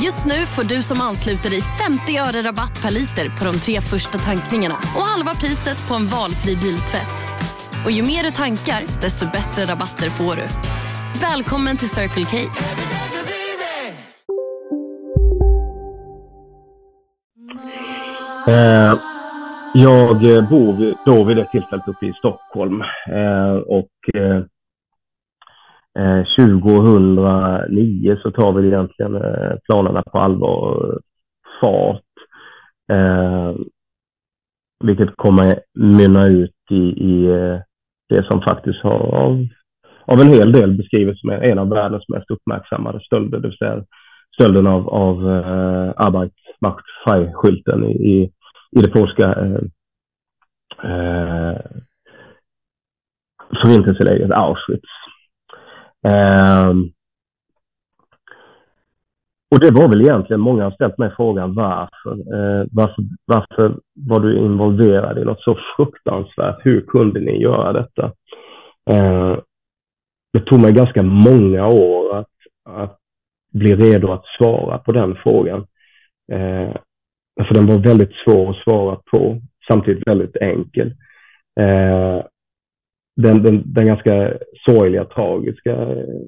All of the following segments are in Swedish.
Just nu får du som ansluter dig 50 öre rabatt per liter på de tre första tankningarna och halva priset på en valfri biltvätt. Och ju mer du tankar, desto bättre rabatter får du. Välkommen till Circle K. Eh, jag eh, bor då vid det tillfället uppe i Stockholm eh, och eh, Eh, 2009 så tar vi egentligen eh, planerna på allvar fart. Eh, vilket kommer mynna ut i, i eh, det som faktiskt har av, av en hel del beskrivits som en av världens mest uppmärksammade stölder, det vill säga stölden av, av eh, Arbeitsmacht Frei-skylten i, i, i det polska eh, eh, förintelselägret Auschwitz. Eh, och det var väl egentligen, många har ställt mig frågan varför, eh, varför, varför var du involverad i något så fruktansvärt? Hur kunde ni göra detta? Eh, det tog mig ganska många år att, att bli redo att svara på den frågan. Eh, för den var väldigt svår att svara på, samtidigt väldigt enkel. Eh, den, den, den ganska sorgliga, tragiska eh,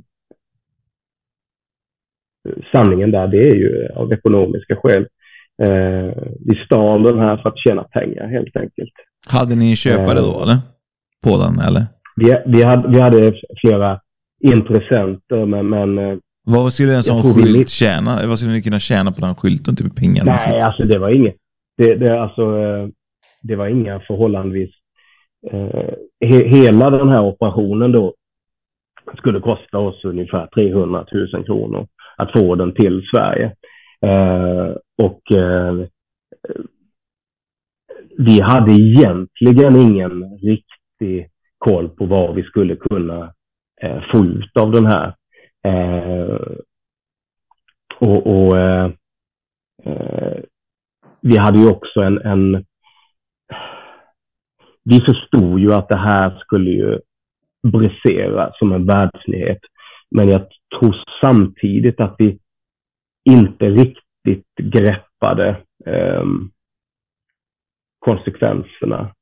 sanningen där, det är ju av ekonomiska skäl. Eh, vi stal den här för att tjäna pengar helt enkelt. Hade ni en köpare då, eller? På den, eller? Vi, vi, hade, vi hade flera intressenter, men, men eh, Vad skulle en sån vi skylt mitt- tjäna? Vad skulle ni kunna tjäna på den skylten? Typ pengar? Nej, alltså det var inget. Det, det, alltså, eh, det var inga förhållandevis... Eh, he, hela den här operationen då skulle kosta oss ungefär 300 000 kronor att få den till Sverige. Eh, och eh, vi hade egentligen ingen riktig koll på vad vi skulle kunna eh, få ut av den här. Eh, och, och eh, eh, vi hade ju också en, en... Vi förstod ju att det här skulle ju brisera som en världsnyhet. Men jag tror samtidigt att vi inte riktigt greppade eh, konsekvenserna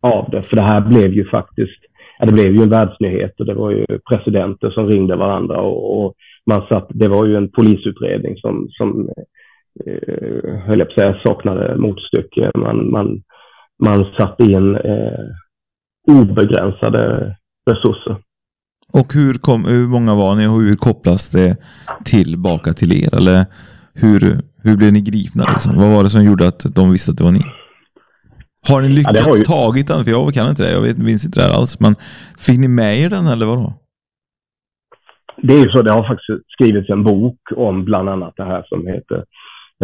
av det. För det här blev ju faktiskt, ja, det blev ju en världsnyhet och det var ju presidenter som ringde varandra och, och man satt, det var ju en polisutredning som, som eh, höll jag på att säga, saknade motstycke. Man, man, man satte in eh, obegränsade resurser. Och hur, kom, hur många var ni och hur kopplas det tillbaka till er? Eller hur, hur blev ni gripna? Liksom? Vad var det som gjorde att de visste att det var ni? Har ni Ja, lyckats har ju- tagit den? För jag kan inte det. Jag vet, minns inte det här alls. Men fick ni med er den eller vadå? Det är ju så, det har faktiskt skrivits en bok om bland annat det här som heter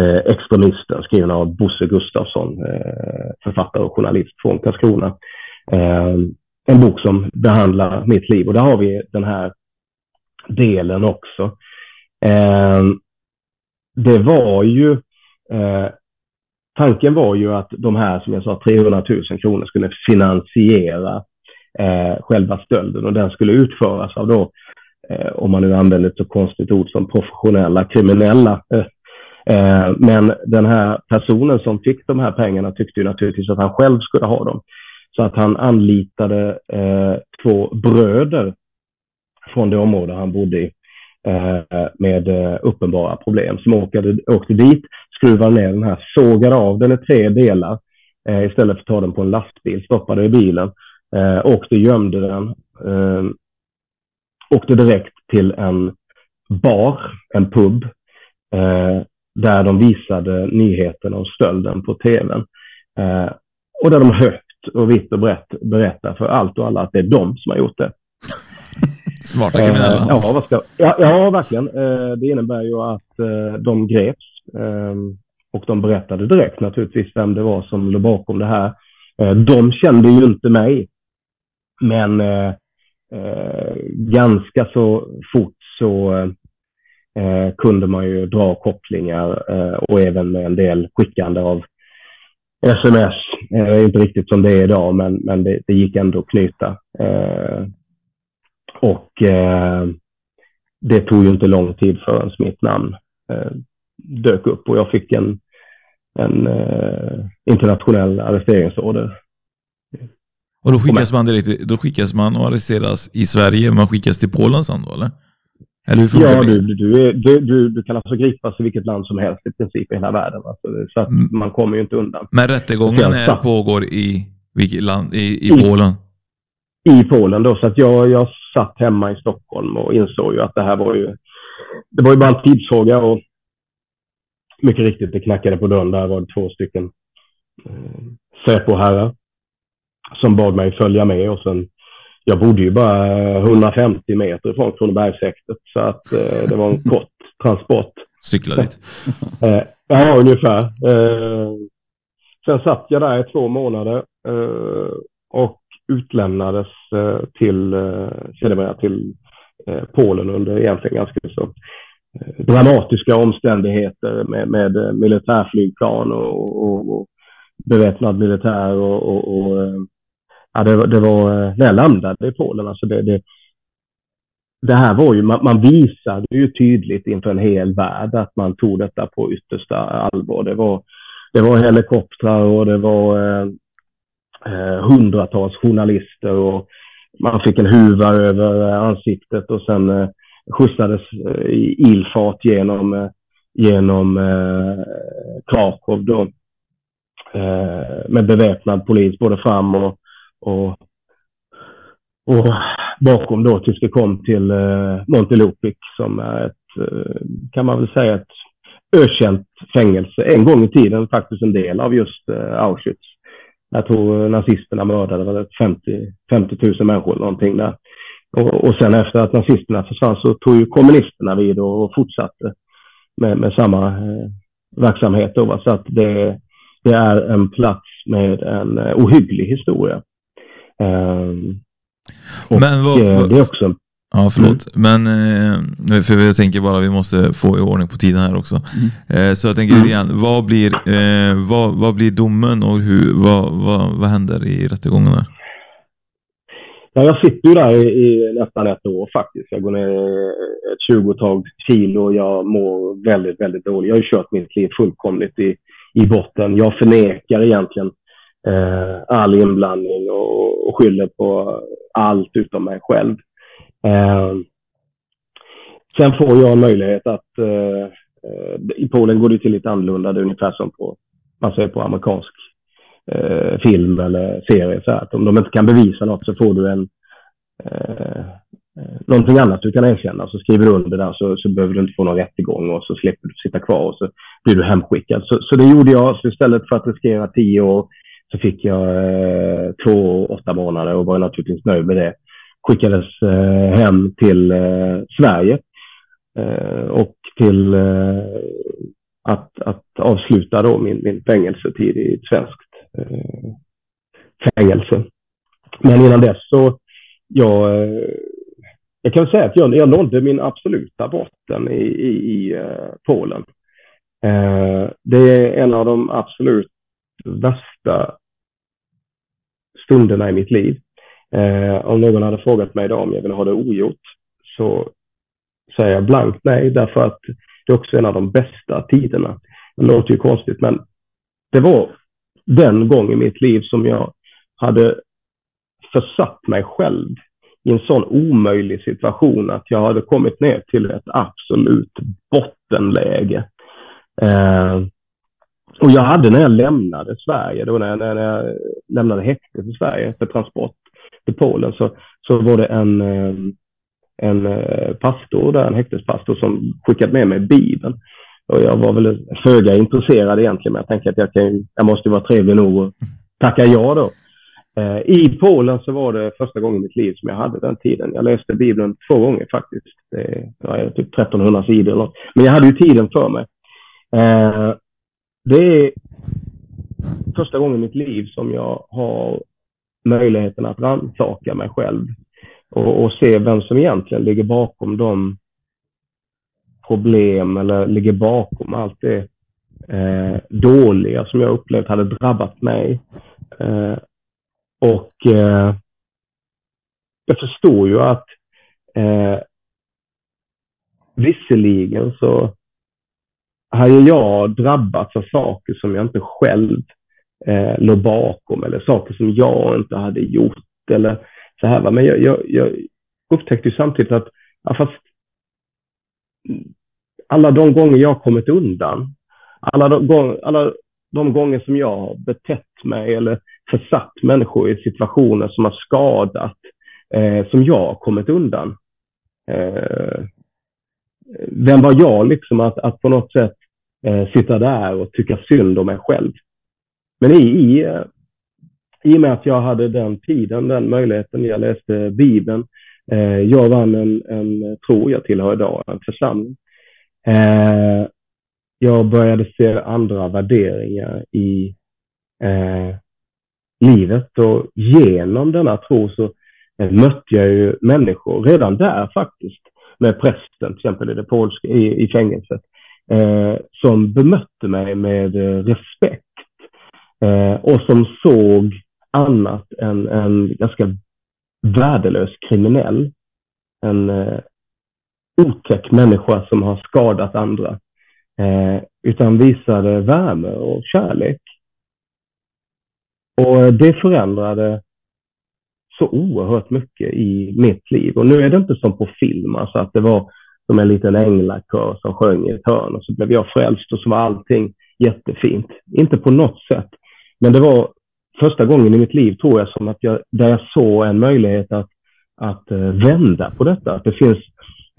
eh, Extremisten, skriven av Bosse Gustafsson, eh, författare och journalist från Karlskrona. Eh, en bok som behandlar mitt liv och där har vi den här delen också. Eh, det var ju, eh, tanken var ju att de här, som jag sa, 300 000 kronor skulle finansiera eh, själva stölden och den skulle utföras av då eh, om man nu använder ett så konstigt ord som professionella kriminella. Eh, eh, men den här personen som fick de här pengarna tyckte ju naturligtvis att han själv skulle ha dem. Så att han anlitade eh, två bröder från det område han bodde i eh, med eh, uppenbara problem som åkade, åkte dit, skruvade ner den här, sågade av den i tre delar eh, istället för att ta den på en lastbil, stoppade i bilen, eh, åkte, gömde den, åkte direkt till en bar, en pub där de visade nyheten om stölden på tvn. Eh, och där de högt och vitt och brett berättar för allt och alla att det är de som har gjort det. Smarta kriminella. Eh, ja, ska, ja, ja, verkligen. Eh, det innebär ju att eh, de greps eh, och de berättade direkt naturligtvis vem det var som låg bakom det här. Eh, de kände ju inte mig, men eh, ganska så fort så kunde man ju dra kopplingar och även med en del skickande av sms. inte riktigt som det är idag, men, men det, det gick ändå att knyta. Och eh, det tog ju inte lång tid förrän mitt namn eh, dök upp och jag fick en, en eh, internationell arresteringsorder. Och då skickas man direkt, då skickas man och arresteras i Sverige, man skickas till Polen sen då eller? Eller hur ja, du, du, du, du, du kan alltså gripas i vilket land som helst i princip i hela världen. Alltså, så att mm. man kommer ju inte undan. Men rättegången är, pågår i vilket land? I, i, I Polen? I Polen då, så att jag, jag satt hemma i Stockholm och insåg ju att det här var ju, det var ju bara en tidsfråga och mycket riktigt, det knackade på dörren. Där var det två stycken eh, Säpo-herrar som bad mig följa med och sen jag bodde ju bara 150 meter från Kronobergshäktet så att eh, det var en kort transport. Cykla dit? eh, ja, ungefär. Eh, sen satt jag där i två månader eh, och utlämnades eh, till, eh, sedermera till eh, Polen under egentligen ganska så dramatiska omständigheter med, med militärflygplan och, och, och beväpnad militär och, och, och ja, det, det, var när jag landade i Polen. Alltså det, det, det här var ju, man, man, visade ju tydligt inför en hel värld att man tog detta på yttersta allvar. Det var, det var helikoptrar och det var eh, eh hundratals journalister och man fick en huva över eh, ansiktet och sen eh, skjutsades eh, i ilfart genom, eh, genom eh, Krakow då. Eh, med beväpnad polis både fram och, och, och bakom då tills vi kom till eh, Montelupic som är ett, eh, kan man väl säga, ett ökänt fängelse. En gång i tiden faktiskt en del av just eh, Auschwitz. Jag tror eh, nazisterna mördade 50, 50 000 människor eller någonting där. Och, och sen efter att nazisterna försvann så tog ju kommunisterna vid och, och fortsatte med, med samma eh, verksamhet. Då, Så att det, det, är en plats med en eh, ohygglig historia. Um, Men vad, eh, det är också Ja, förlåt. Mm. Men, eh, för jag tänker bara vi måste få i ordning på tiden här också. Mm. Eh, så jag tänker lite mm. grann, vad blir, vad, vad blir domen och hur, vad, vad, vad händer i rättegången? Där? Ja, jag sitter ju där i, i, nästan ett år faktiskt. Jag går ner ett tjugotal kilo och jag mår väldigt, väldigt dåligt. Jag har ju kört mitt liv fullkomligt i, i botten. Jag förnekar egentligen eh, all inblandning och, och skyller på allt utom mig själv. Eh, sen får jag en möjlighet att eh, i Polen går det till lite annorlunda. Det är ungefär som på, man säger på amerikansk eh, film eller serie. Så att om de inte kan bevisa något så får du en eh, någonting annat du kan erkänna. Så skriver du under där så, så behöver du inte få någon rättegång och så slipper du sitta kvar och så blir du hemskickad. Så, så det gjorde jag. Så istället för att riskera tio år så fick jag eh, två och åtta månader och var naturligtvis nöjd med det skickades eh, hem till eh, Sverige eh, och till eh, att, att avsluta då min, min fängelsetid i ett svenskt eh, fängelse. Men innan dess så, jag, eh, jag kan säga att jag, jag nådde min absoluta botten i, i, i Polen. det är en av de absolut värsta stunderna i mitt liv. Eh, om någon hade frågat mig idag om jag ville ha det ogjort så säger jag blankt nej, därför att det är också en av de bästa tiderna. Det låter ju konstigt, men det var den gång i mitt liv som jag hade försatt mig själv i en sån omöjlig situation att jag hade kommit ner till ett absolut bottenläge. Eh, och jag hade när jag lämnade Sverige, då när jag, när jag lämnade häktet i Sverige för transport, till Polen så, så var det en, ehm, en eh, pastor där, en häktespastor som skickade med mig Bibeln. och jag var väl föga intresserad egentligen, men jag tänkte att jag, kan, jag måste vara trevlig nog och tacka ja då. Eh, I Polen så var det första gången i mitt liv som jag hade den tiden. Jag läste Bibeln två gånger faktiskt. Det var typ 1300 sidor eller något. Men jag hade ju tiden för mig. Eh, det är första gången i mitt liv som jag har möjligheten att rannsaka mig själv och, och, se vem som egentligen ligger bakom de problem eller ligger bakom allt det eh, dåliga som jag upplevt hade drabbat mig. Eh, och eh, jag förstår ju att eh, visserligen så hade jag drabbats av saker som jag inte själv eh, låg bakom eller saker som jag inte hade gjort eller så här. Va? Men jag, jag, jag upptäckte ju samtidigt att ja, fast alla de gånger jag kommit undan, alla de, alla de gånger som jag har betett mig eller försatt människor i situationer som har skadat, eh, som jag har kommit undan. Eh, vem var jag liksom att, att på något sätt eh, sitta där och tycka synd om mig själv? Men i, i, eh, i och med att jag hade den tiden, den möjligheten, jag läste Bibeln, eh, jag vann en, en tro, jag tillhör idag en församling. Eh, jag började se andra värderingar i eh, livet och genom denna tro så eh, mötte jag ju människor redan där faktiskt med prästen till exempel i det polska i, i fängelset eh, som bemötte mig med eh, respekt eh, och som såg annat än en ganska värdelös kriminell. En eh, otäck människa som har skadat andra. Eh, utan visade värme och kärlek. Och det förändrade så oerhört mycket i mitt liv. Och nu är det inte som på film, alltså att det var som en liten änglakör som sjöng i ett hörn och så blev jag frälst och så var allting jättefint. Inte på något sätt. Men det var första gången i mitt liv, tror jag, som att jag, där jag såg en möjlighet att, att eh, vända på detta. Att det finns,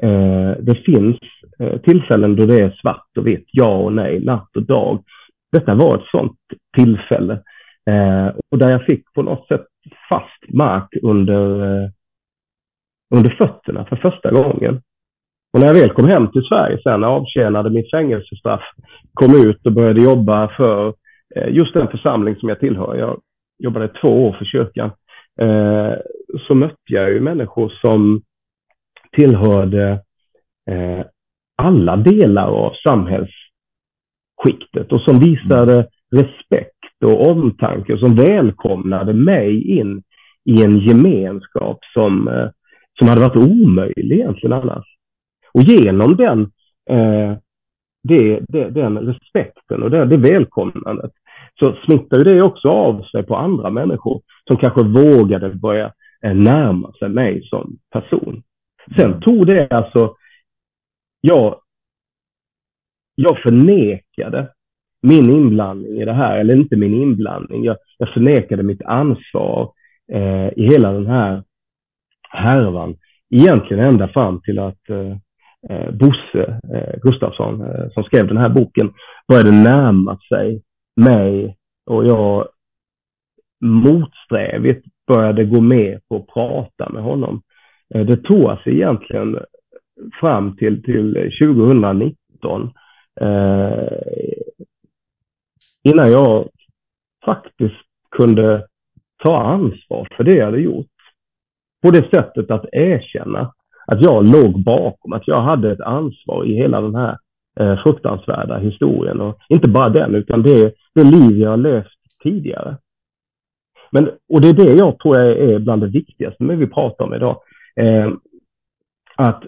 eh, det finns eh, tillfällen då det är svart och vitt, ja och nej, natt och dag. Detta var ett sådant tillfälle. Eh, och där jag fick på något sätt fast mark under, under fötterna för första gången. Och när jag väl kom hem till Sverige sen, avtjänade mitt fängelsestraff, kom ut och började jobba för eh, just den församling som jag tillhör. Jag jobbade två år för kyrkan, eh, så mötte jag ju människor som tillhörde eh, alla delar av samhällsskiktet och som visade respekt och omtanke och som välkomnade mig in i en gemenskap som, som hade varit omöjlig egentligen annars. Och genom den, eh, det, det, den respekten och det, det välkomnandet så smittar det också av sig på andra människor som kanske vågade börja eh, närma sig mig som person. Sen mm. tog det alltså, jag, jag förnekade min inblandning i det här, eller inte min inblandning, jag, jag förnekade mitt ansvar eh, i hela den här härvan. Egentligen ända fram till att eh, eh Bosse eh, Gustafsson, eh, som skrev den här boken, började närma sig mig och jag motsträvigt började gå med på att prata med honom. Eh, det tog sig egentligen fram till, till 2019 eh, innan jag faktiskt kunde ta ansvar för det jag hade gjort. På det sättet att erkänna att jag låg bakom, att jag hade ett ansvar i hela den här eh, fruktansvärda historien. Och inte bara den, utan det, det liv jag har levt tidigare. Men, och det är det jag tror är bland det viktigaste med vi pratar om idag. Eh, att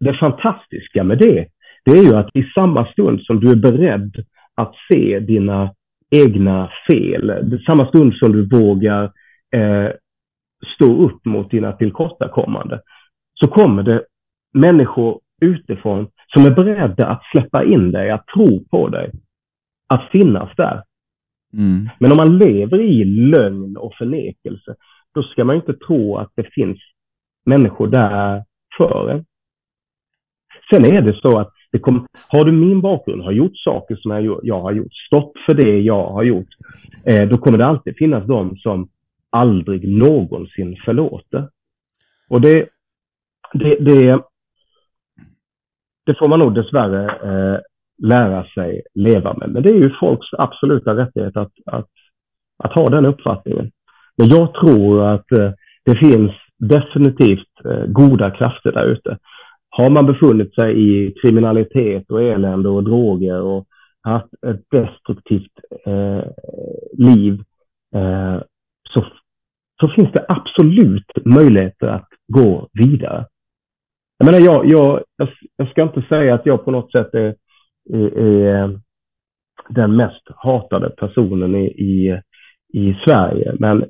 det fantastiska med det, det är ju att i samma stund som du är beredd att se dina egna fel, samma stund som du vågar eh, stå upp mot dina tillkortakommande, så kommer det människor utifrån som är beredda att släppa in dig, att tro på dig, att finnas där. Mm. Men om man lever i lögn och förnekelse, då ska man inte tro att det finns människor där för en. Sen är det så att Kom, har du min bakgrund, har gjort saker som jag, jag har gjort, stått för det jag har gjort, eh, då kommer det alltid finnas de som aldrig någonsin förlåter. Och det, det, det, det får man nog dessvärre eh, lära sig leva med. Men det är ju folks absoluta rättighet att, att, att ha den uppfattningen. Men jag tror att eh, det finns definitivt eh, goda krafter där ute. Har man befunnit sig i kriminalitet och elände och droger och haft ett destruktivt eh, liv eh, så, så finns det absolut möjligheter att gå vidare. Jag menar, jag, jag, jag ska inte säga att jag på något sätt är, är, är den mest hatade personen i, i, i Sverige, men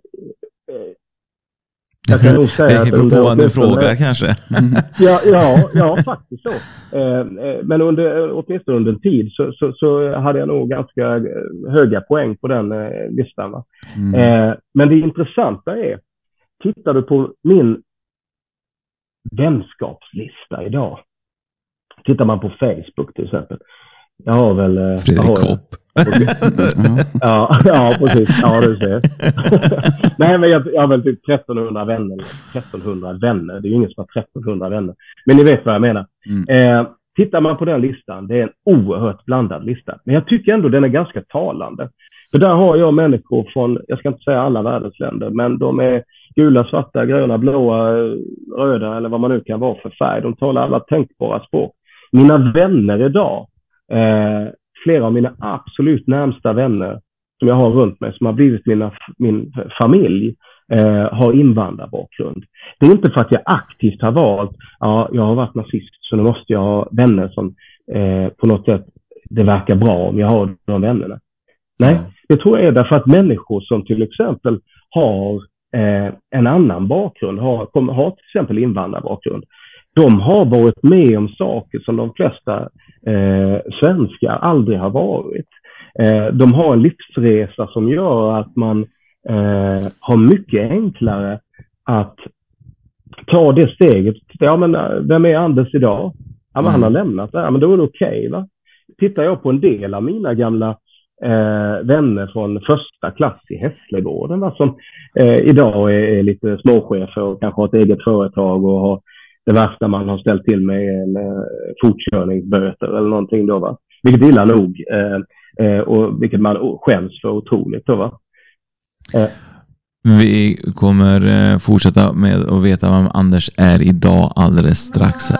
jag kan nog säga att... Det beror på vad du frågar kanske. ja, ja, ja, faktiskt så. Eh, eh, men under, åtminstone under en tid så, så, så, hade jag nog ganska höga poäng på den eh, listan. Mm. Men det intressanta är, tittar du på min vänskapslista idag, tittar man på Facebook till exempel, jag har väl... Fredrik Kopp. ja, ja, precis. Ja, du ser. Nej, men jag, jag har väl typ 1300 vänner. 1300 vänner. Det är ju ingen som har 1300 vänner. Men ni vet vad jag menar. Mm. Eh, tittar man på den listan, det är en oerhört blandad lista. Men jag tycker ändå den är ganska talande. För där har jag människor från, jag ska inte säga alla världens länder, men de är gula, svarta, gröna, blåa, röda eller vad man nu kan vara för färg. De talar alla tänkbara språk. Mina vänner idag, eh, flera av mina absolut närmsta vänner som jag har runt mig, som har blivit mina, min familj, eh, har invandrarbakgrund. Det är inte för att jag aktivt har valt, ja, jag har varit nazist, så nu måste jag ha vänner som eh, på något sätt, det verkar bra om jag har de vännerna. Nej, det tror jag är därför att människor som till exempel har en annan bakgrund, har, har till exempel invandrarbakgrund, de har varit med om saker som de flesta eh, svenskar aldrig har varit. Eh, de har en livsresa som gör att man eh, har mycket enklare att ta det steget. Ja, men eh, vem är Anders idag? Ja, men han har mm. lämnat det. Ja, men då är det okej. Okay, Tittar jag på en del av mina gamla eh, vänner från första klass i Hässlegården va, som eh, idag är, är, lite småchefer och kanske har ett eget företag och har det värsta man har ställt till med är en eh, fortkörningsböter eller någonting då va. Vilket är illa nog eh, eh, och vilket man skäms för otroligt då va. Eh. Vi kommer eh, fortsätta med att veta vem Anders är idag alldeles strax.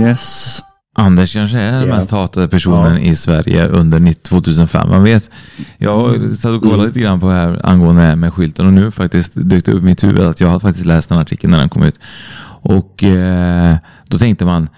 Yes. Anders kanske är den mest hatade personen ja. i Sverige under 2005. Man vet, jag mm. satt och kollade lite grann på det här angående med skylten och nu faktiskt dök det upp i mitt huvud att jag har faktiskt läst den artikeln när den kom ut. Och eh, då tänkte man,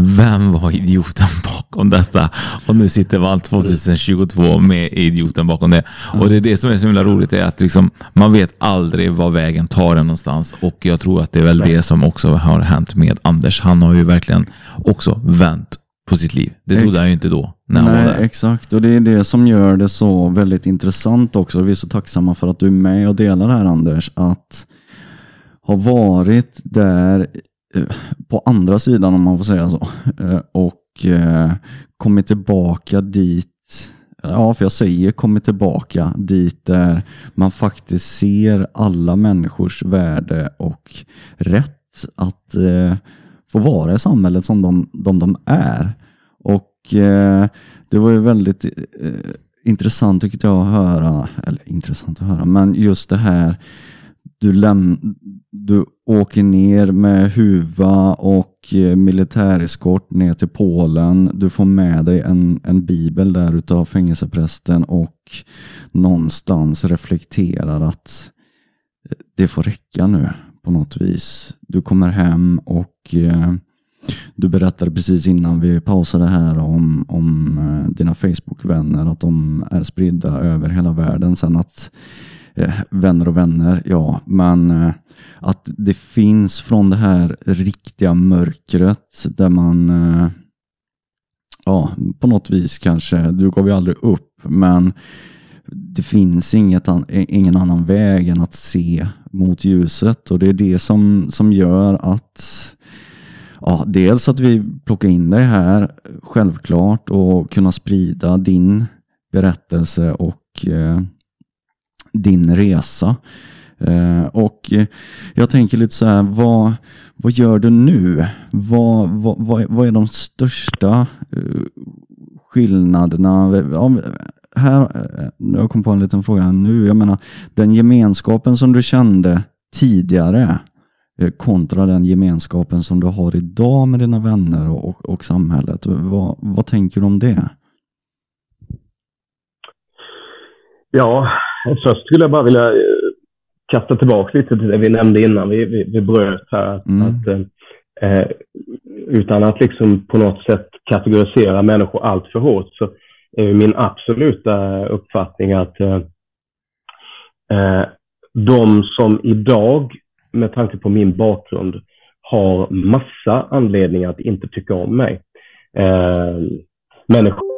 vem var idioten bakom detta? Och nu sitter man 2022 med idioten bakom det. Och det är det som är så himla roligt, är att liksom, man vet aldrig var vägen tar en någonstans. Och jag tror att det är väl det som också har hänt med Anders. Han har ju verkligen också vänt på sitt liv. Det trodde han ju inte då när han Nej, var där. Exakt, och det är det som gör det så väldigt intressant också. Vi är så tacksamma för att du är med och delar det här Anders. Att ha varit där på andra sidan om man får säga så. Eh, och eh, kommit tillbaka dit, ja för jag säger kommit tillbaka dit där man faktiskt ser alla människors värde och rätt att eh, få vara i samhället som de, de, de är. Och det var ju väldigt intressant tyckte jag att höra, eller intressant att höra, men just det här du, läm du åker ner med huva och eh, militäreskort ner till Polen. Du får med dig en, en bibel där utav fängelseprästen och någonstans reflekterar att eh, det får räcka nu på något vis. Du kommer hem och eh, du berättade precis innan vi pausade här om, om eh, dina Facebook-vänner, att de är spridda över hela världen. Sen att Eh, vänner och vänner, ja, men eh, att det finns från det här riktiga mörkret där man eh, ja, på något vis kanske, du gav ju aldrig upp, men det finns inget an, ingen annan väg än att se mot ljuset. Och det är det som, som gör att ja, dels att vi plockar in dig här, självklart, och kunna sprida din berättelse och eh, din resa. Eh, och jag tänker lite så här, vad, vad gör du nu? Vad, vad, vad, är de största eh, skillnaderna? Ja, här, eh, jag kom på en liten fråga nu. Jag menar, den gemenskapen som du kände tidigare eh, kontra den gemenskapen som du har idag med dina vänner och, och, och samhället. Vad, vad tänker du om det? Ja, först skulle jag bara vilja kasta tillbaka lite till det vi nämnde innan vi, vi, vi bröt här. Mm. Att, eh, utan att liksom på något sätt kategorisera människor allt för hårt så är min absoluta uppfattning att eh, eh, de som idag, med tanke på min bakgrund, har massa anledningar att inte tycka om mig. Eh, människor...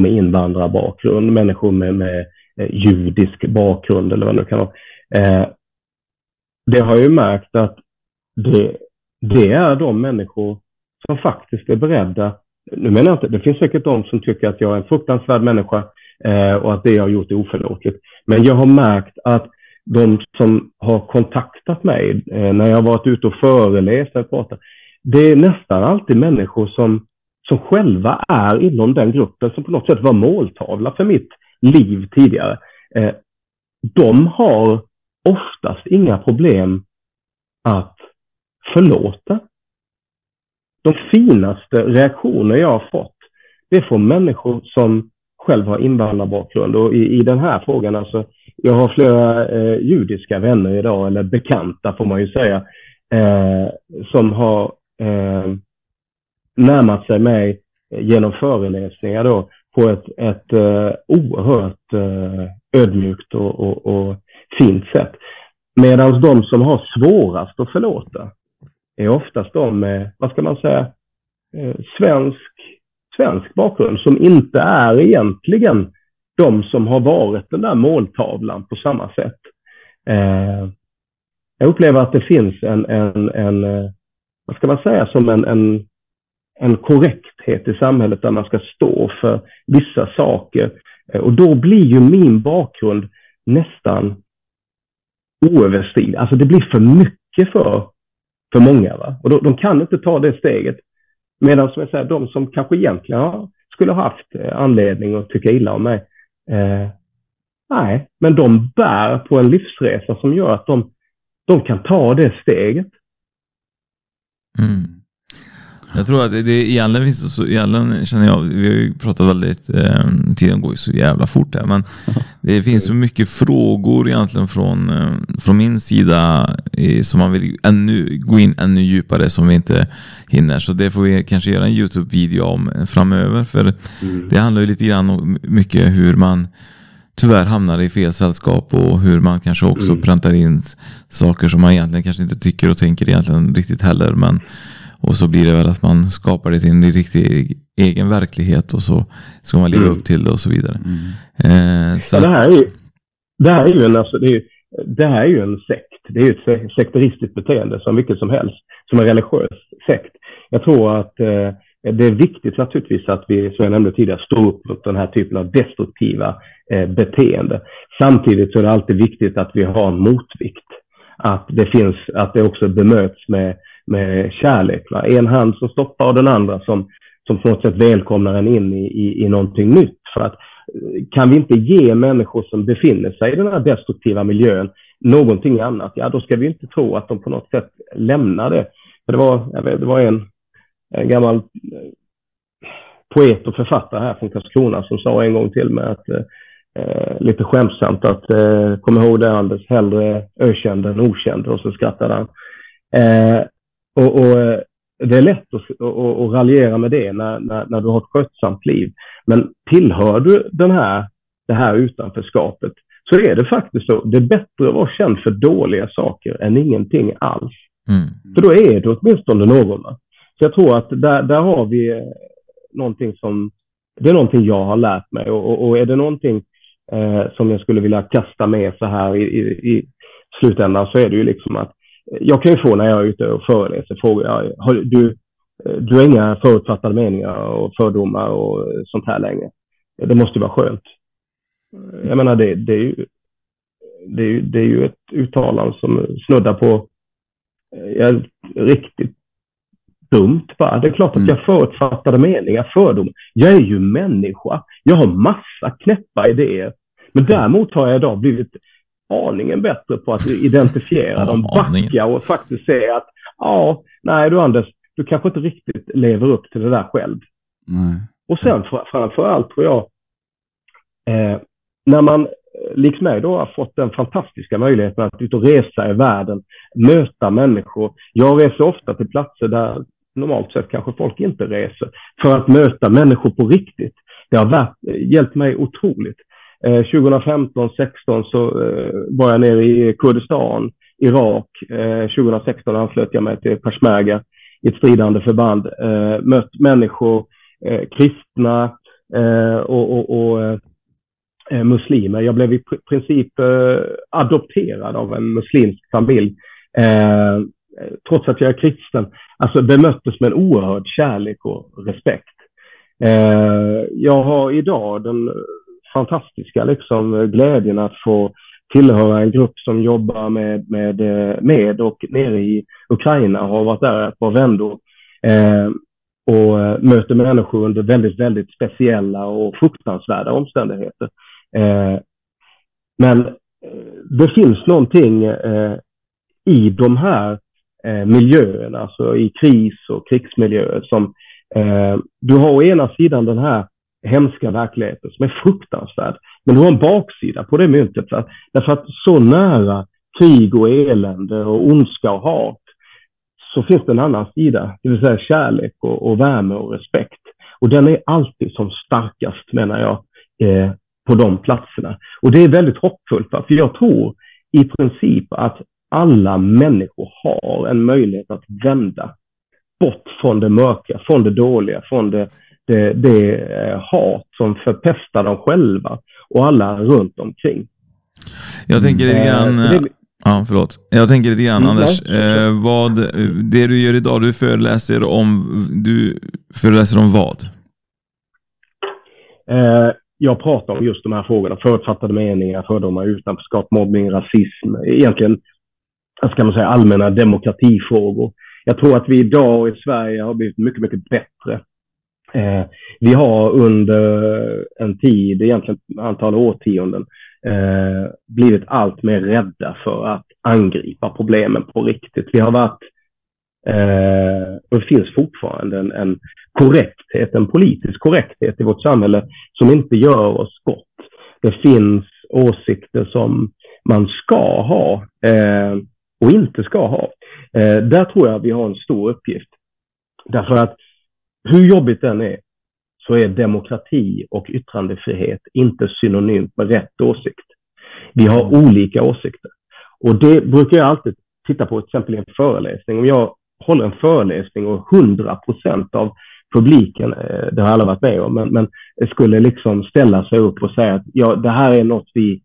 med invandrarbakgrund, människor med, med eh, judisk bakgrund eller vad det nu kan vara. Eh, det har jag ju märkt att det, det är de människor som faktiskt är beredda, nu menar jag inte, det finns säkert de som tycker att jag är en fruktansvärd människa eh, och att det jag har gjort är oförlåtligt. Men jag har märkt att de som har kontaktat mig eh, när jag har varit ute och föreläst och pratat, det är nästan alltid människor som som själva är inom den gruppen som på något sätt var måltavla för mitt liv tidigare. Eh, de har oftast inga problem att förlåta. De finaste reaktioner jag har fått, det är från människor som själv har invandrarbakgrund. Och i, i den här frågan, alltså, jag har flera eh, judiska vänner idag, eller bekanta får man ju säga, eh, som har eh, närmat sig mig genom föreläsningar då på ett, ett uh, oerhört uh, ödmjukt och, och, och, fint sätt. Medan de som har svårast att förlåta är oftast de med, vad ska man säga, uh, svensk, svensk bakgrund som inte är egentligen de som har varit den där måltavlan på samma sätt. jag upplever att det finns en, en, en vad ska man säga, som en, en en korrekthet i samhället där man ska stå för vissa saker. Eh, och då blir ju min bakgrund nästan oöverstiglig. Alltså det blir för mycket för, för många. Va? Och då, de kan inte ta det steget. Medan som jag säger, de som kanske egentligen har, skulle ha haft eh, anledning att tycka illa om mig. Eh, nej, men de bär på en livsresa som gör att de, de kan ta det steget. Mm. Jag tror att det egentligen finns så, egentligen känner jag, vi har ju pratat väldigt, eh, tiden går ju så jävla fort här, men det finns så mycket frågor egentligen från, eh, från min sida eh, som man vill ännu, gå in ännu djupare som vi inte hinner. Så det får vi kanske göra en YouTube-video om framöver, för mm. det handlar ju lite grann om mycket hur man tyvärr hamnar i fel sällskap och hur man kanske också mm. präntar in saker som man egentligen kanske inte tycker och tänker egentligen riktigt heller. Men och så blir det väl att man skapar det till en riktig egen verklighet och så ska man leva mm. upp till det och så vidare. Mm. Eh, så ja, det, här är ju, det, här är ju en, alltså, det, är, det här är ju en sekt. Det är ju ett sekteristiskt beteende som vilket som helst. Som en religiös sekt. Jag tror att eh, det är viktigt naturligtvis att vi, som jag nämnde tidigare, står upp mot den här typen av destruktiva eh, beteende. Samtidigt så är det alltid viktigt att vi har en motvikt. Att det finns, att det också bemöts med, med kärlek. Va? En hand som stoppar och den andra som, som på något sätt välkomnar en in i, i, i någonting nytt. För att eh, kan vi inte ge människor som befinner sig i den här destruktiva miljön någonting annat, ja då ska vi inte tro att de på något sätt lämnar det. För det var, jag vet, det var en, en gammal eh, poet och författare här från Karlskrona som sa en gång till mig att eh, eh, lite skämtsamt att eh, kom ihåg det Anders, hellre ökänd än okänd och så skrattade han. Eh, och, och eh, det är lätt att, att, att raljera med det när, när, när, du har ett skötsamt liv. Men tillhör du den här, det här utanförskapet så är det faktiskt så. Det är bättre att vara känd för dåliga saker än ingenting alls. Mm. För då är du åtminstone någon. Så jag tror att där, där har vi eh, någonting som, det är någonting jag har lärt mig och, och, och är det någonting eh, som jag skulle vilja kasta med så här i, i, i slutändan så är det ju liksom att jag kan ju få när jag är ute och föreläser frågor. Har, du, du har inga förutfattade meningar och fördomar och sånt här längre. Det måste ju vara skönt. Jag menar, det, det, är, ju, det, är, det är ju ett uttalande som snuddar på ja, riktigt dumt. Va? Det är klart att mm. jag förutfattade meningar, fördomar. Jag är ju människa. Jag har massa knäppa idéer. Men däremot har jag idag blivit aningen bättre på att identifiera dem, backa och faktiskt säga att ja, nej du Anders, du kanske inte riktigt lever upp till det där själv. Nej. Och sen framför allt tror jag, eh, när man liksom mig då har fått den fantastiska möjligheten att ut och resa i världen, möta människor. Jag reser ofta till platser där normalt sett kanske folk inte reser, för att möta människor på riktigt. Det har varit, hjälpt mig otroligt. Eh, 2015, 16 så eh, var jag nere i Kurdistan, Irak. Eh, 2016 anslöt jag mig till Peshmerga i ett stridande förband. Eh, mött människor, eh, kristna och, och, och muslimer. Jag blev i princip adopterad av en muslimsk familj. Trots att jag är kristen. Alltså bemöttes med en oerhörd kärlek och respekt. Jag har idag den fantastiska liksom, glädjen att få tillhöra en grupp som jobbar med, med, eh, med och nere i Ukraina har varit där ett par vändor eh, och eh, möter människor under väldigt, väldigt speciella och fruktansvärda omständigheter. Eh, men eh, det finns någonting eh, i de här eh, miljöerna, alltså i kris och krigsmiljöer som eh, du har å ena sidan den här hemska verkligheten som är fruktansvärd. Men du har en baksida på det myntet. För därför att så nära krig och elände och ondska och hat så finns det en annan sida, det vill säga kärlek och, och värme och respekt. Och den är alltid som starkast, menar jag, eh, på de platserna. Och det är väldigt hoppfullt, för jag tror i princip att alla människor har en möjlighet att vända bort från det mörka, från det dåliga, från det det, det eh, hat som förpestar dem själva och alla runt omkring. Jag tänker lite grann... Eh, ja, förlåt. Jag tänker lite grann, mm, Anders. Eh, vad, det du gör idag, du föreläser om, du föreläser om vad? Eh, jag pratar om just de här frågorna. Förutfattade meningar, fördomar, utanförskap, mobbning, rasism. Egentligen, ska man säga, allmänna demokratifrågor. Jag tror att vi idag i Sverige har blivit mycket, mycket bättre Eh, vi har under en tid, egentligen antal årtionden, eh, blivit allt mer rädda för att angripa problemen på riktigt. Vi har varit, eh, och det finns fortfarande en, en korrekthet, en politisk korrekthet i vårt samhälle som inte gör oss gott. Det finns åsikter som man ska ha eh, och inte ska ha. Eh, där tror jag vi har en stor uppgift. Därför att hur jobbigt den är, så är demokrati och yttrandefrihet inte synonymt med rätt åsikt. Vi har olika åsikter. Och det brukar jag alltid titta på, till exempel i en föreläsning. Om jag håller en föreläsning och 100 procent av publiken, eh, det har alla varit med om, men, men skulle liksom ställa sig upp och säga att ja, det här är något vi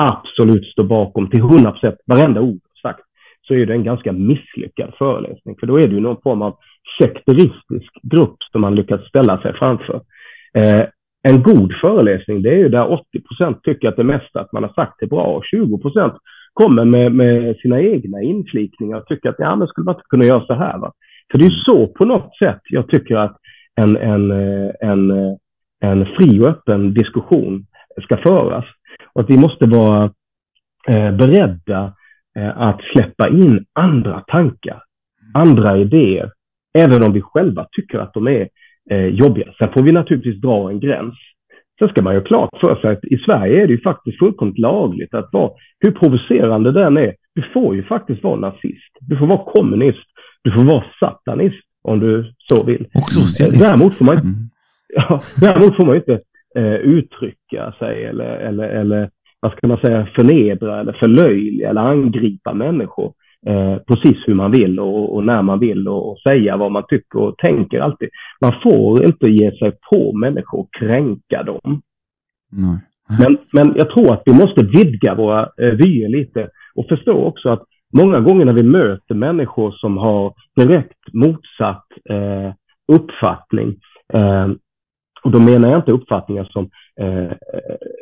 absolut står bakom till 100 procent, varenda ord sagt, så är det en ganska misslyckad föreläsning. För då är det ju någon form av sekteristisk grupp som man lyckats ställa sig framför. Eh, en god föreläsning, det är ju där 80 procent tycker att det mesta att man har sagt är bra och 20 procent kommer med, med, sina egna inflikningar och tycker att ja, men skulle man inte kunna göra så här. Va? För det är så på något sätt jag tycker att en, en, eh, en, eh, en fri och öppen diskussion ska föras. Och att vi måste vara eh, beredda eh, att släppa in andra tankar, andra idéer, även om vi själva tycker att de är eh, jobbiga. Sen får vi naturligtvis dra en gräns. Sen ska man ju klart för sig att i Sverige är det ju faktiskt fullkomligt lagligt att vara, hur provocerande den är, du får ju faktiskt vara nazist, du får vara kommunist, du får vara satanist om du så vill. Och socialist. Däremot får man, mm. ja, däremot får man inte eh, uttrycka sig eller, eller, eller vad ska man säga, förnedra eller förlöjliga eller angripa människor eh, precis hur man vill och, och när man vill och, och, säga vad man tycker och tänker alltid. Man får inte ge sig på människor och kränka dem. Nej. Men, men jag tror att vi måste vidga våra eh, vyer lite och förstå också att många gånger när vi möter människor som har direkt motsatt eh, uppfattning, eh, och då menar jag inte uppfattningar som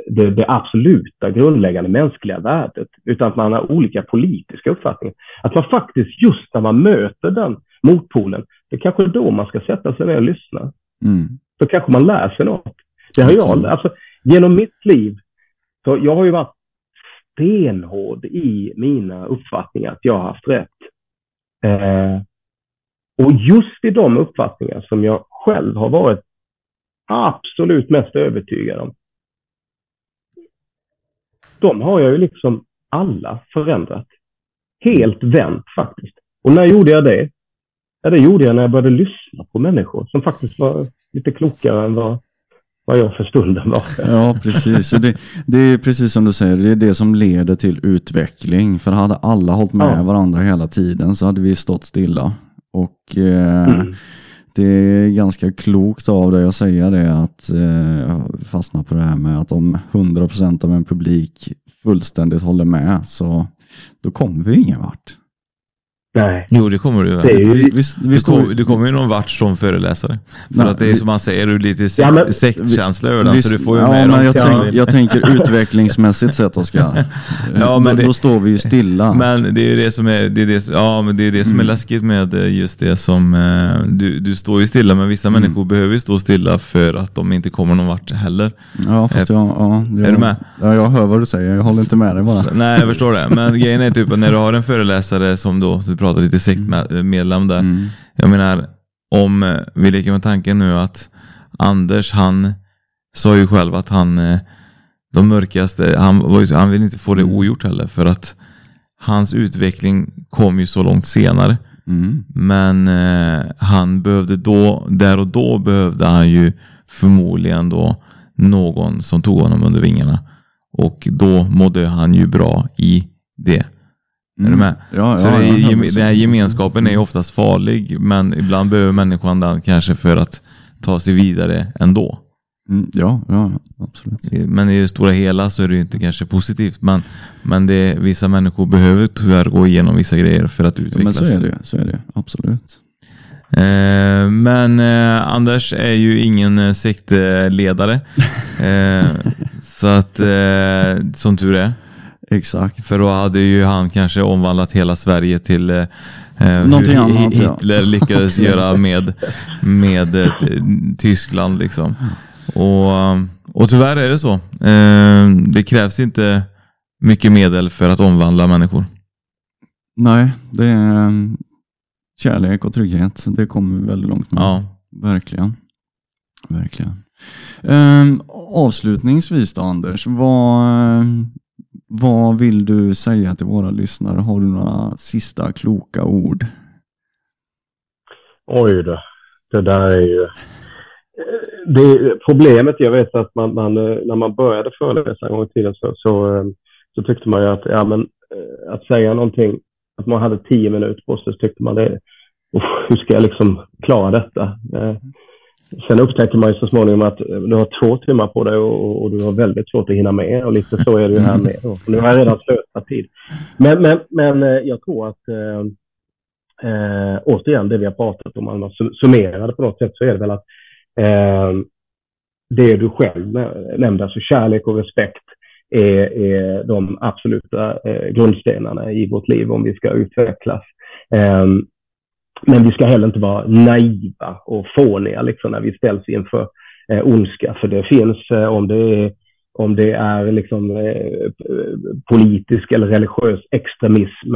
det, det, absoluta grundläggande mänskliga värdet, utan att man har olika politiska uppfattningar. Att man faktiskt just när man möter den motpolen, det är kanske är då man ska sätta sig ner och lyssna. Mm. Då kanske man lär sig något. Det har jag, alltså, genom mitt liv, så jag har ju varit stenhård i mina uppfattningar att jag har haft rätt. Eh, och just i de uppfattningar som jag själv har varit absolut mest övertygad om, de har jag ju liksom alla förändrat. Helt vänt faktiskt. Och när gjorde jag det? Ja, det gjorde jag när jag började lyssna på människor som faktiskt var lite klokare än vad, vad jag för stunden var. Ja, precis. Det, det, är precis som du säger, det är det som leder till utveckling. För hade alla hållit med ja. varandra hela tiden så hade vi stått stilla. Och eh, mm det är ganska klokt av dig att säga det, att eh, fastna på det här med att om 100% av en publik fullständigt håller med så då kommer vi ingen vart. Nej. Jo, det kommer du. Det ju... vi, vi, vi du, kommer ju någon vart som föreläsare. För Nej, att det är som man säger, du är lite sekt, ja, sektkänsla över den, så du får ju ja, med men jag, tänk, jag tänker utvecklingsmässigt sett, Oskar. ja, men då, det, då, står vi ju stilla. Men det är ju det som är, det är, det, ja, men det, är det som är mm. läskigt med eh, just det som, eh, du, du står ju stilla, men vissa mm. människor behöver ju stå stilla för att de inte kommer någon vart heller. Ja, fast jag, ja, jag, är du med? Ja, jag hör vad du säger, jag håller inte med dig bara. Nej, jag förstår det. Men grejen är typ att när du har en föreläsare som då, så vi pratar lite sektmedlem där. Mm. Jag menar, om vi leker med tanken nu att Anders, han sa ju själv att han, eh, de mörkaste, han, var han vill inte få det mm. ogjort heller för att hans utveckling kom ju så långt senare. Mm. Men eh, han behövde då, där och då behövde han ju förmodligen då någon som tog honom under vingarna. Och då mådde han ju bra i det. Mm. Är du mm. med? Ja, så ja, det ja, den här gemenskapen är oftast farlig, men ibland behöver människan den kanske för att ta sig vidare ändå. Mm, ja, ja, absolut. Men i det stora hela så är det inte kanske positivt. Men, men det, vissa människor behöver tyvärr gå igenom vissa grejer för att utvecklas. men så är det, så är det absolut. Eh, men eh, Anders är ju ingen eh, sektledare. Eh, så att, eh, som tur är. Exakt. För då hade ju han kanske omvandlat hela Sverige till eh, Någonting hur annat, Hitler ja. lyckades göra med, med eh, Tyskland. Liksom. Och, och tyvärr är det så. Eh, det krävs inte mycket medel för att omvandla människor. Nej, det är kärlek och trygghet. Det kommer vi väldigt långt med. Ja. Verkligen. Verkligen. Um, avslutningsvis då Anders, vad, vad vill du säga till våra lyssnare? Har du några sista kloka ord? Oj då, det där är ju... Det, problemet, jag vet att man, man, när man började föreläsa en gång i tiden så, så, så, tyckte man ju att, ja, men, eh, att säga någonting, att man hade tio minuter på sig, så tyckte man det, hur ska jag liksom klara detta? Eh, Sen upptäcker man ju så småningom att eh, du har två timmar på dig och, och, du har väldigt svårt att hinna med. Och lite så är det ju här med. Och nu har jag redan slösat tid. Men, men, men eh, jag tror att eh, eh, återigen det vi har pratat om, om man summerar det på något sätt så är det väl att eh, det du själv nämnde, alltså kärlek och respekt är, är de absoluta eh, grundstenarna i vårt liv om vi ska utvecklas. Eh, men vi ska heller inte vara naiva och fåniga liksom, när vi ställs inför eh, ondska, för det finns, eh, om det är om det är liksom, eh, politisk eller religiös extremism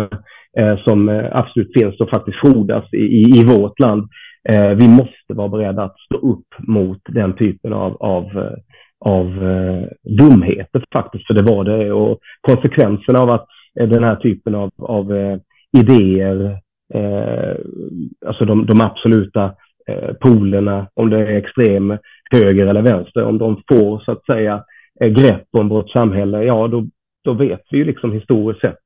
eh, som eh, absolut finns och faktiskt frodas i, i, i vårt land. Eh, vi måste vara beredda att stå upp mot den typen av, av, eh, av eh, dumheter faktiskt, för det var det. Och konsekvenserna av att eh, den här typen av, av eh, idéer, Eh, alltså de, de absoluta eh, polerna, om det är extrem höger eller vänster, om de får så att säga eh, grepp om vårt samhälle, ja då, då vet vi ju liksom historiskt sett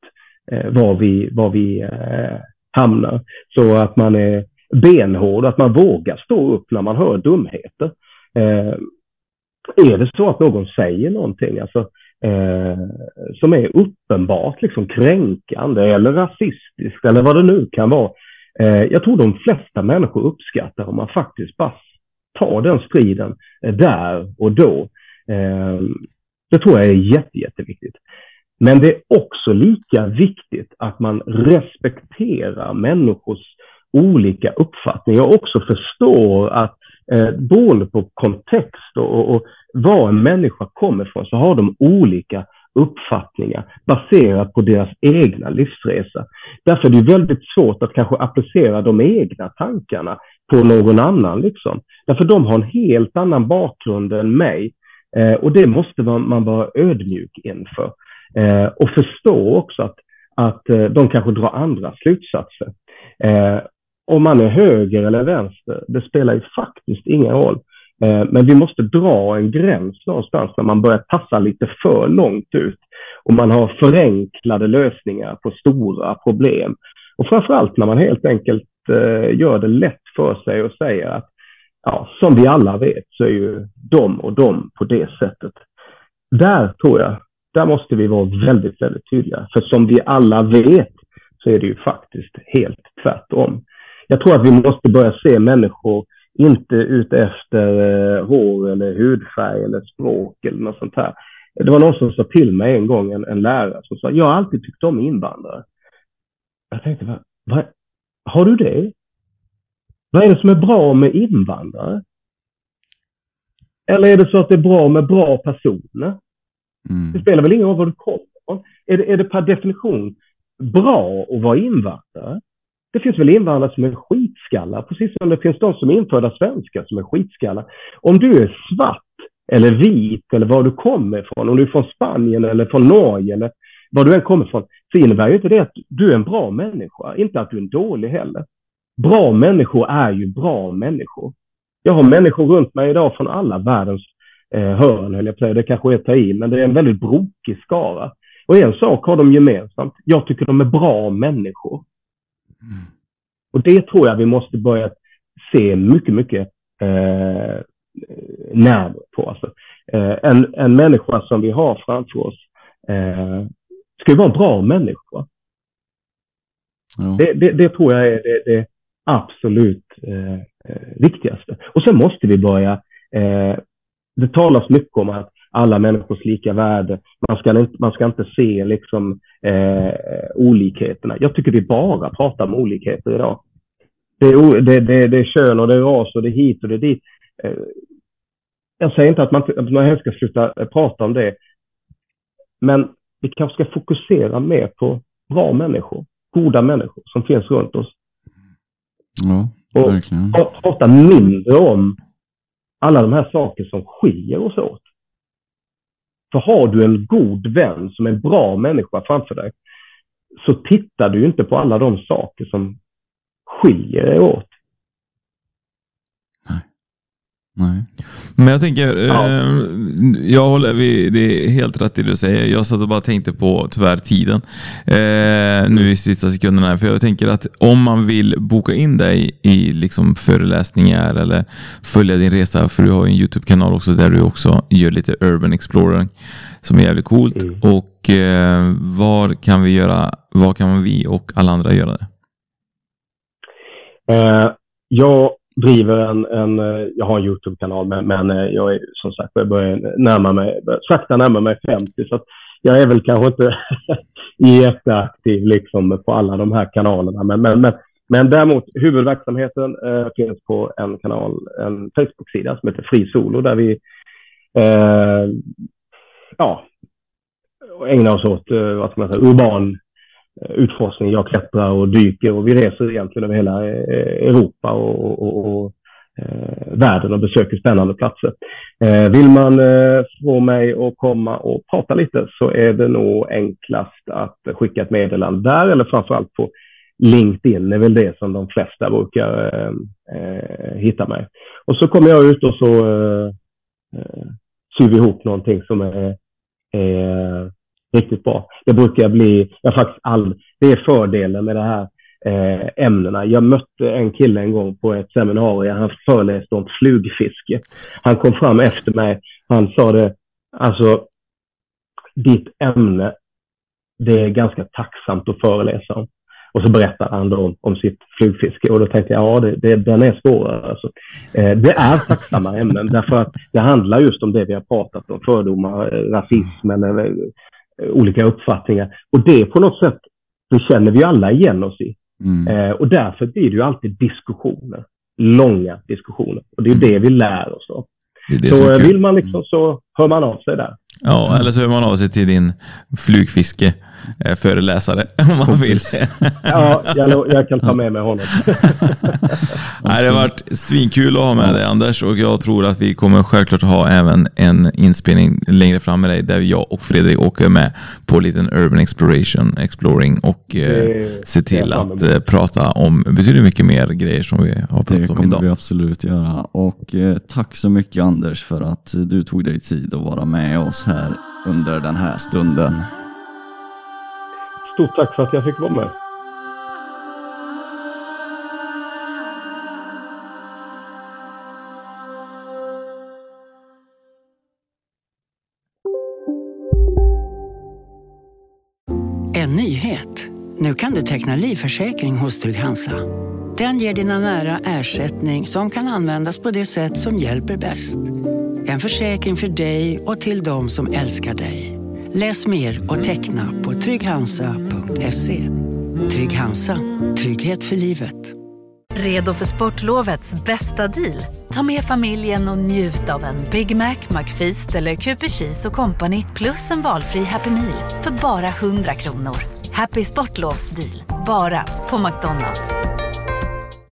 eh, var vi, var vi eh, hamnar. Så att man är benhård, att man vågar stå upp när man hör dumheter. Eh, är det så att någon säger någonting alltså, eh, som är uppenbart liksom kränkande eller rasistiskt eller vad det nu kan vara. Eh, jag tror de flesta människor uppskattar om man faktiskt bara tar den striden eh, där och då. Eh, det tror jag är jätte, jätteviktigt. Men det är också lika viktigt att man respekterar människors olika uppfattningar och också förstår att eh, beroende på kontext och, och, och var en människa kommer ifrån så har de olika uppfattningar baserat på deras egna livsresa. Därför är det väldigt svårt att kanske applicera de egna tankarna på någon annan. Liksom. Därför de har en helt annan bakgrund än mig. Eh, och det måste man, man vara ödmjuk inför. Eh, och förstå också att, att eh, de kanske drar andra slutsatser. Eh, om man är höger eller vänster, det spelar ju faktiskt ingen roll. Eh, men vi måste dra en gräns någonstans när man börjar tassa lite för långt ut och man har förenklade lösningar på stora problem. Och framförallt när man helt enkelt eh, gör det lätt för sig och säger att ja, som vi alla vet så är ju de och de på det sättet. Där tror jag, där måste vi vara väldigt, väldigt tydliga. För som vi alla vet så är det ju faktiskt helt tvärtom. Jag tror att vi måste börja se människor inte ute efter eh, hår eller hudfärg eller språk eller något sånt här. Det var någon som sa till mig en gång, en, en lärare, som sa, jag har alltid tyckt om invandrare. Jag tänkte, vad, vad, har du det? Vad är det som är bra med invandrare? Eller är det så att det är bra med bra personer? Mm. Det spelar väl ingen roll var du kommer ifrån? Är det, är det per definition bra att vara invandrare? Det finns väl invandrare som är skitskallar, precis som det finns de som är infödda svenskar som är skitskallar. Om du är svart eller vit eller var du kommer ifrån, om du är från Spanien eller från Norge eller var du än kommer ifrån, så innebär ju inte det att du är en bra människa, inte att du är en dålig heller. Bra människor är ju bra människor. Jag har människor runt mig idag från alla världens eh, hörn, höll jag på Det kanske är att ta i, men det är en väldigt brokig skara. Och en sak har de gemensamt. Jag tycker de är bra människor. Mm. Och det tror jag vi måste börja se mycket, mycket eh, närmare på. Alltså, eh, en, en människa som vi har framför oss eh, ska ju vara en bra människa. Ja. Det, det, det, tror jag är det, det absolut eh, eh, viktigaste. Och sen måste vi börja, eh, det talas mycket om att alla människors lika värde, man ska inte, man ska inte se liksom eh, olikheterna. Jag tycker vi bara pratar om olikheter idag. Det är, det, det, det är kön och det är ras och det är hit och det är dit. Eh, jag säger inte att man, att man ska sluta prata om det, men vi kanske ska fokusera mer på bra människor, goda människor som finns runt oss. Ja, och verkligen. prata mindre om alla de här saker som skiljer oss åt. För har du en god vän som är en bra människa framför dig, så tittar du inte på alla de saker som skiljer er åt. Nej. Men jag tänker, ja. eh, jag håller, vi, det är helt rätt det du säger. Jag satt och bara tänkte på tyvärr tiden eh, nu i sista sekunderna. För jag tänker att om man vill boka in dig i liksom föreläsningar eller följa din resa, för du har ju en YouTube-kanal också där du också gör lite urban exploring som är jävligt coolt. Mm. Och eh, var kan vi göra, var kan vi och alla andra göra det? Eh, jag driver en, en, eh, jag har en YouTube-kanal, men, men eh, jag är som sagt, jag börjar närma mig, sakta närma mig 50, så att jag är väl kanske inte jätteaktiv liksom på alla de här kanalerna. Men, men, men, men däremot huvudverksamheten eh, finns på en kanal, en Facebook-sida som heter Fri Solo där vi eh, ja, ägnar oss åt eh, vad ska man säga, urban utforskning. Jag klättrar och dyker och vi reser egentligen över hela eh, Europa och, och, och eh, världen och besöker spännande platser. Eh, vill man eh, få mig att komma och prata lite så är det nog enklast att skicka ett meddelande där eller framförallt på LinkedIn är väl det som de flesta brukar eh, eh, hitta mig. Och så kommer jag ut och så eh, eh syr vi ihop någonting som är, är riktigt bra. Det brukar bli, jag faktiskt all, det är fördelen med de här eh, ämnena. Jag mötte en kille en gång på ett seminarium. Han föreläste om flugfiske. Han kom fram efter mig. Han sa det, alltså ditt ämne, det är ganska tacksamt att föreläsa om. Och så berättade han då om, om sitt flugfiske och då tänkte jag, ja, det, det, den är svårare. Alltså. Eh, det är tacksamma ämnen därför att det handlar just om det vi har pratat om, fördomar, rasism eller olika uppfattningar. Och det på något sätt, det känner vi alla igen oss i. Mm. Eh, och därför blir det ju alltid diskussioner, långa diskussioner. Och det är mm. det vi lär oss av. Så eh, vill man liksom så hör man av sig där. Ja, eller så hör man av sig till din flugfiske Eh, föreläsare om man vill. ja, jag, jag, kan ta med mig honom. Nej, det har varit svinkul att ha med dig Anders och jag tror att vi kommer självklart ha även en inspelning längre fram med dig där jag och Fredrik åker med på en liten urban exploration, exploring och eh, se till att eh, prata om betydligt mycket mer grejer som vi har pratat om idag. Det kommer vi absolut göra och eh, tack så mycket Anders för att du tog dig tid att vara med oss här under den här stunden. Stort tack för att jag fick vara med. En nyhet. Nu kan du teckna livförsäkring hos Trygg-Hansa. Den ger dina nära ersättning som kan användas på det sätt som hjälper bäst. En försäkring för dig och till de som älskar dig. Läs mer och teckna på trygghansa.se. Trygg Hansa. Trygghet för livet. Redo för sportlovets bästa deal? Ta med familjen och njut av en Big Mac, McFeast eller Cooper Cheese Company plus en valfri Happy Meal för bara 100 kronor. Happy Sportlovs deal. Bara på McDonalds.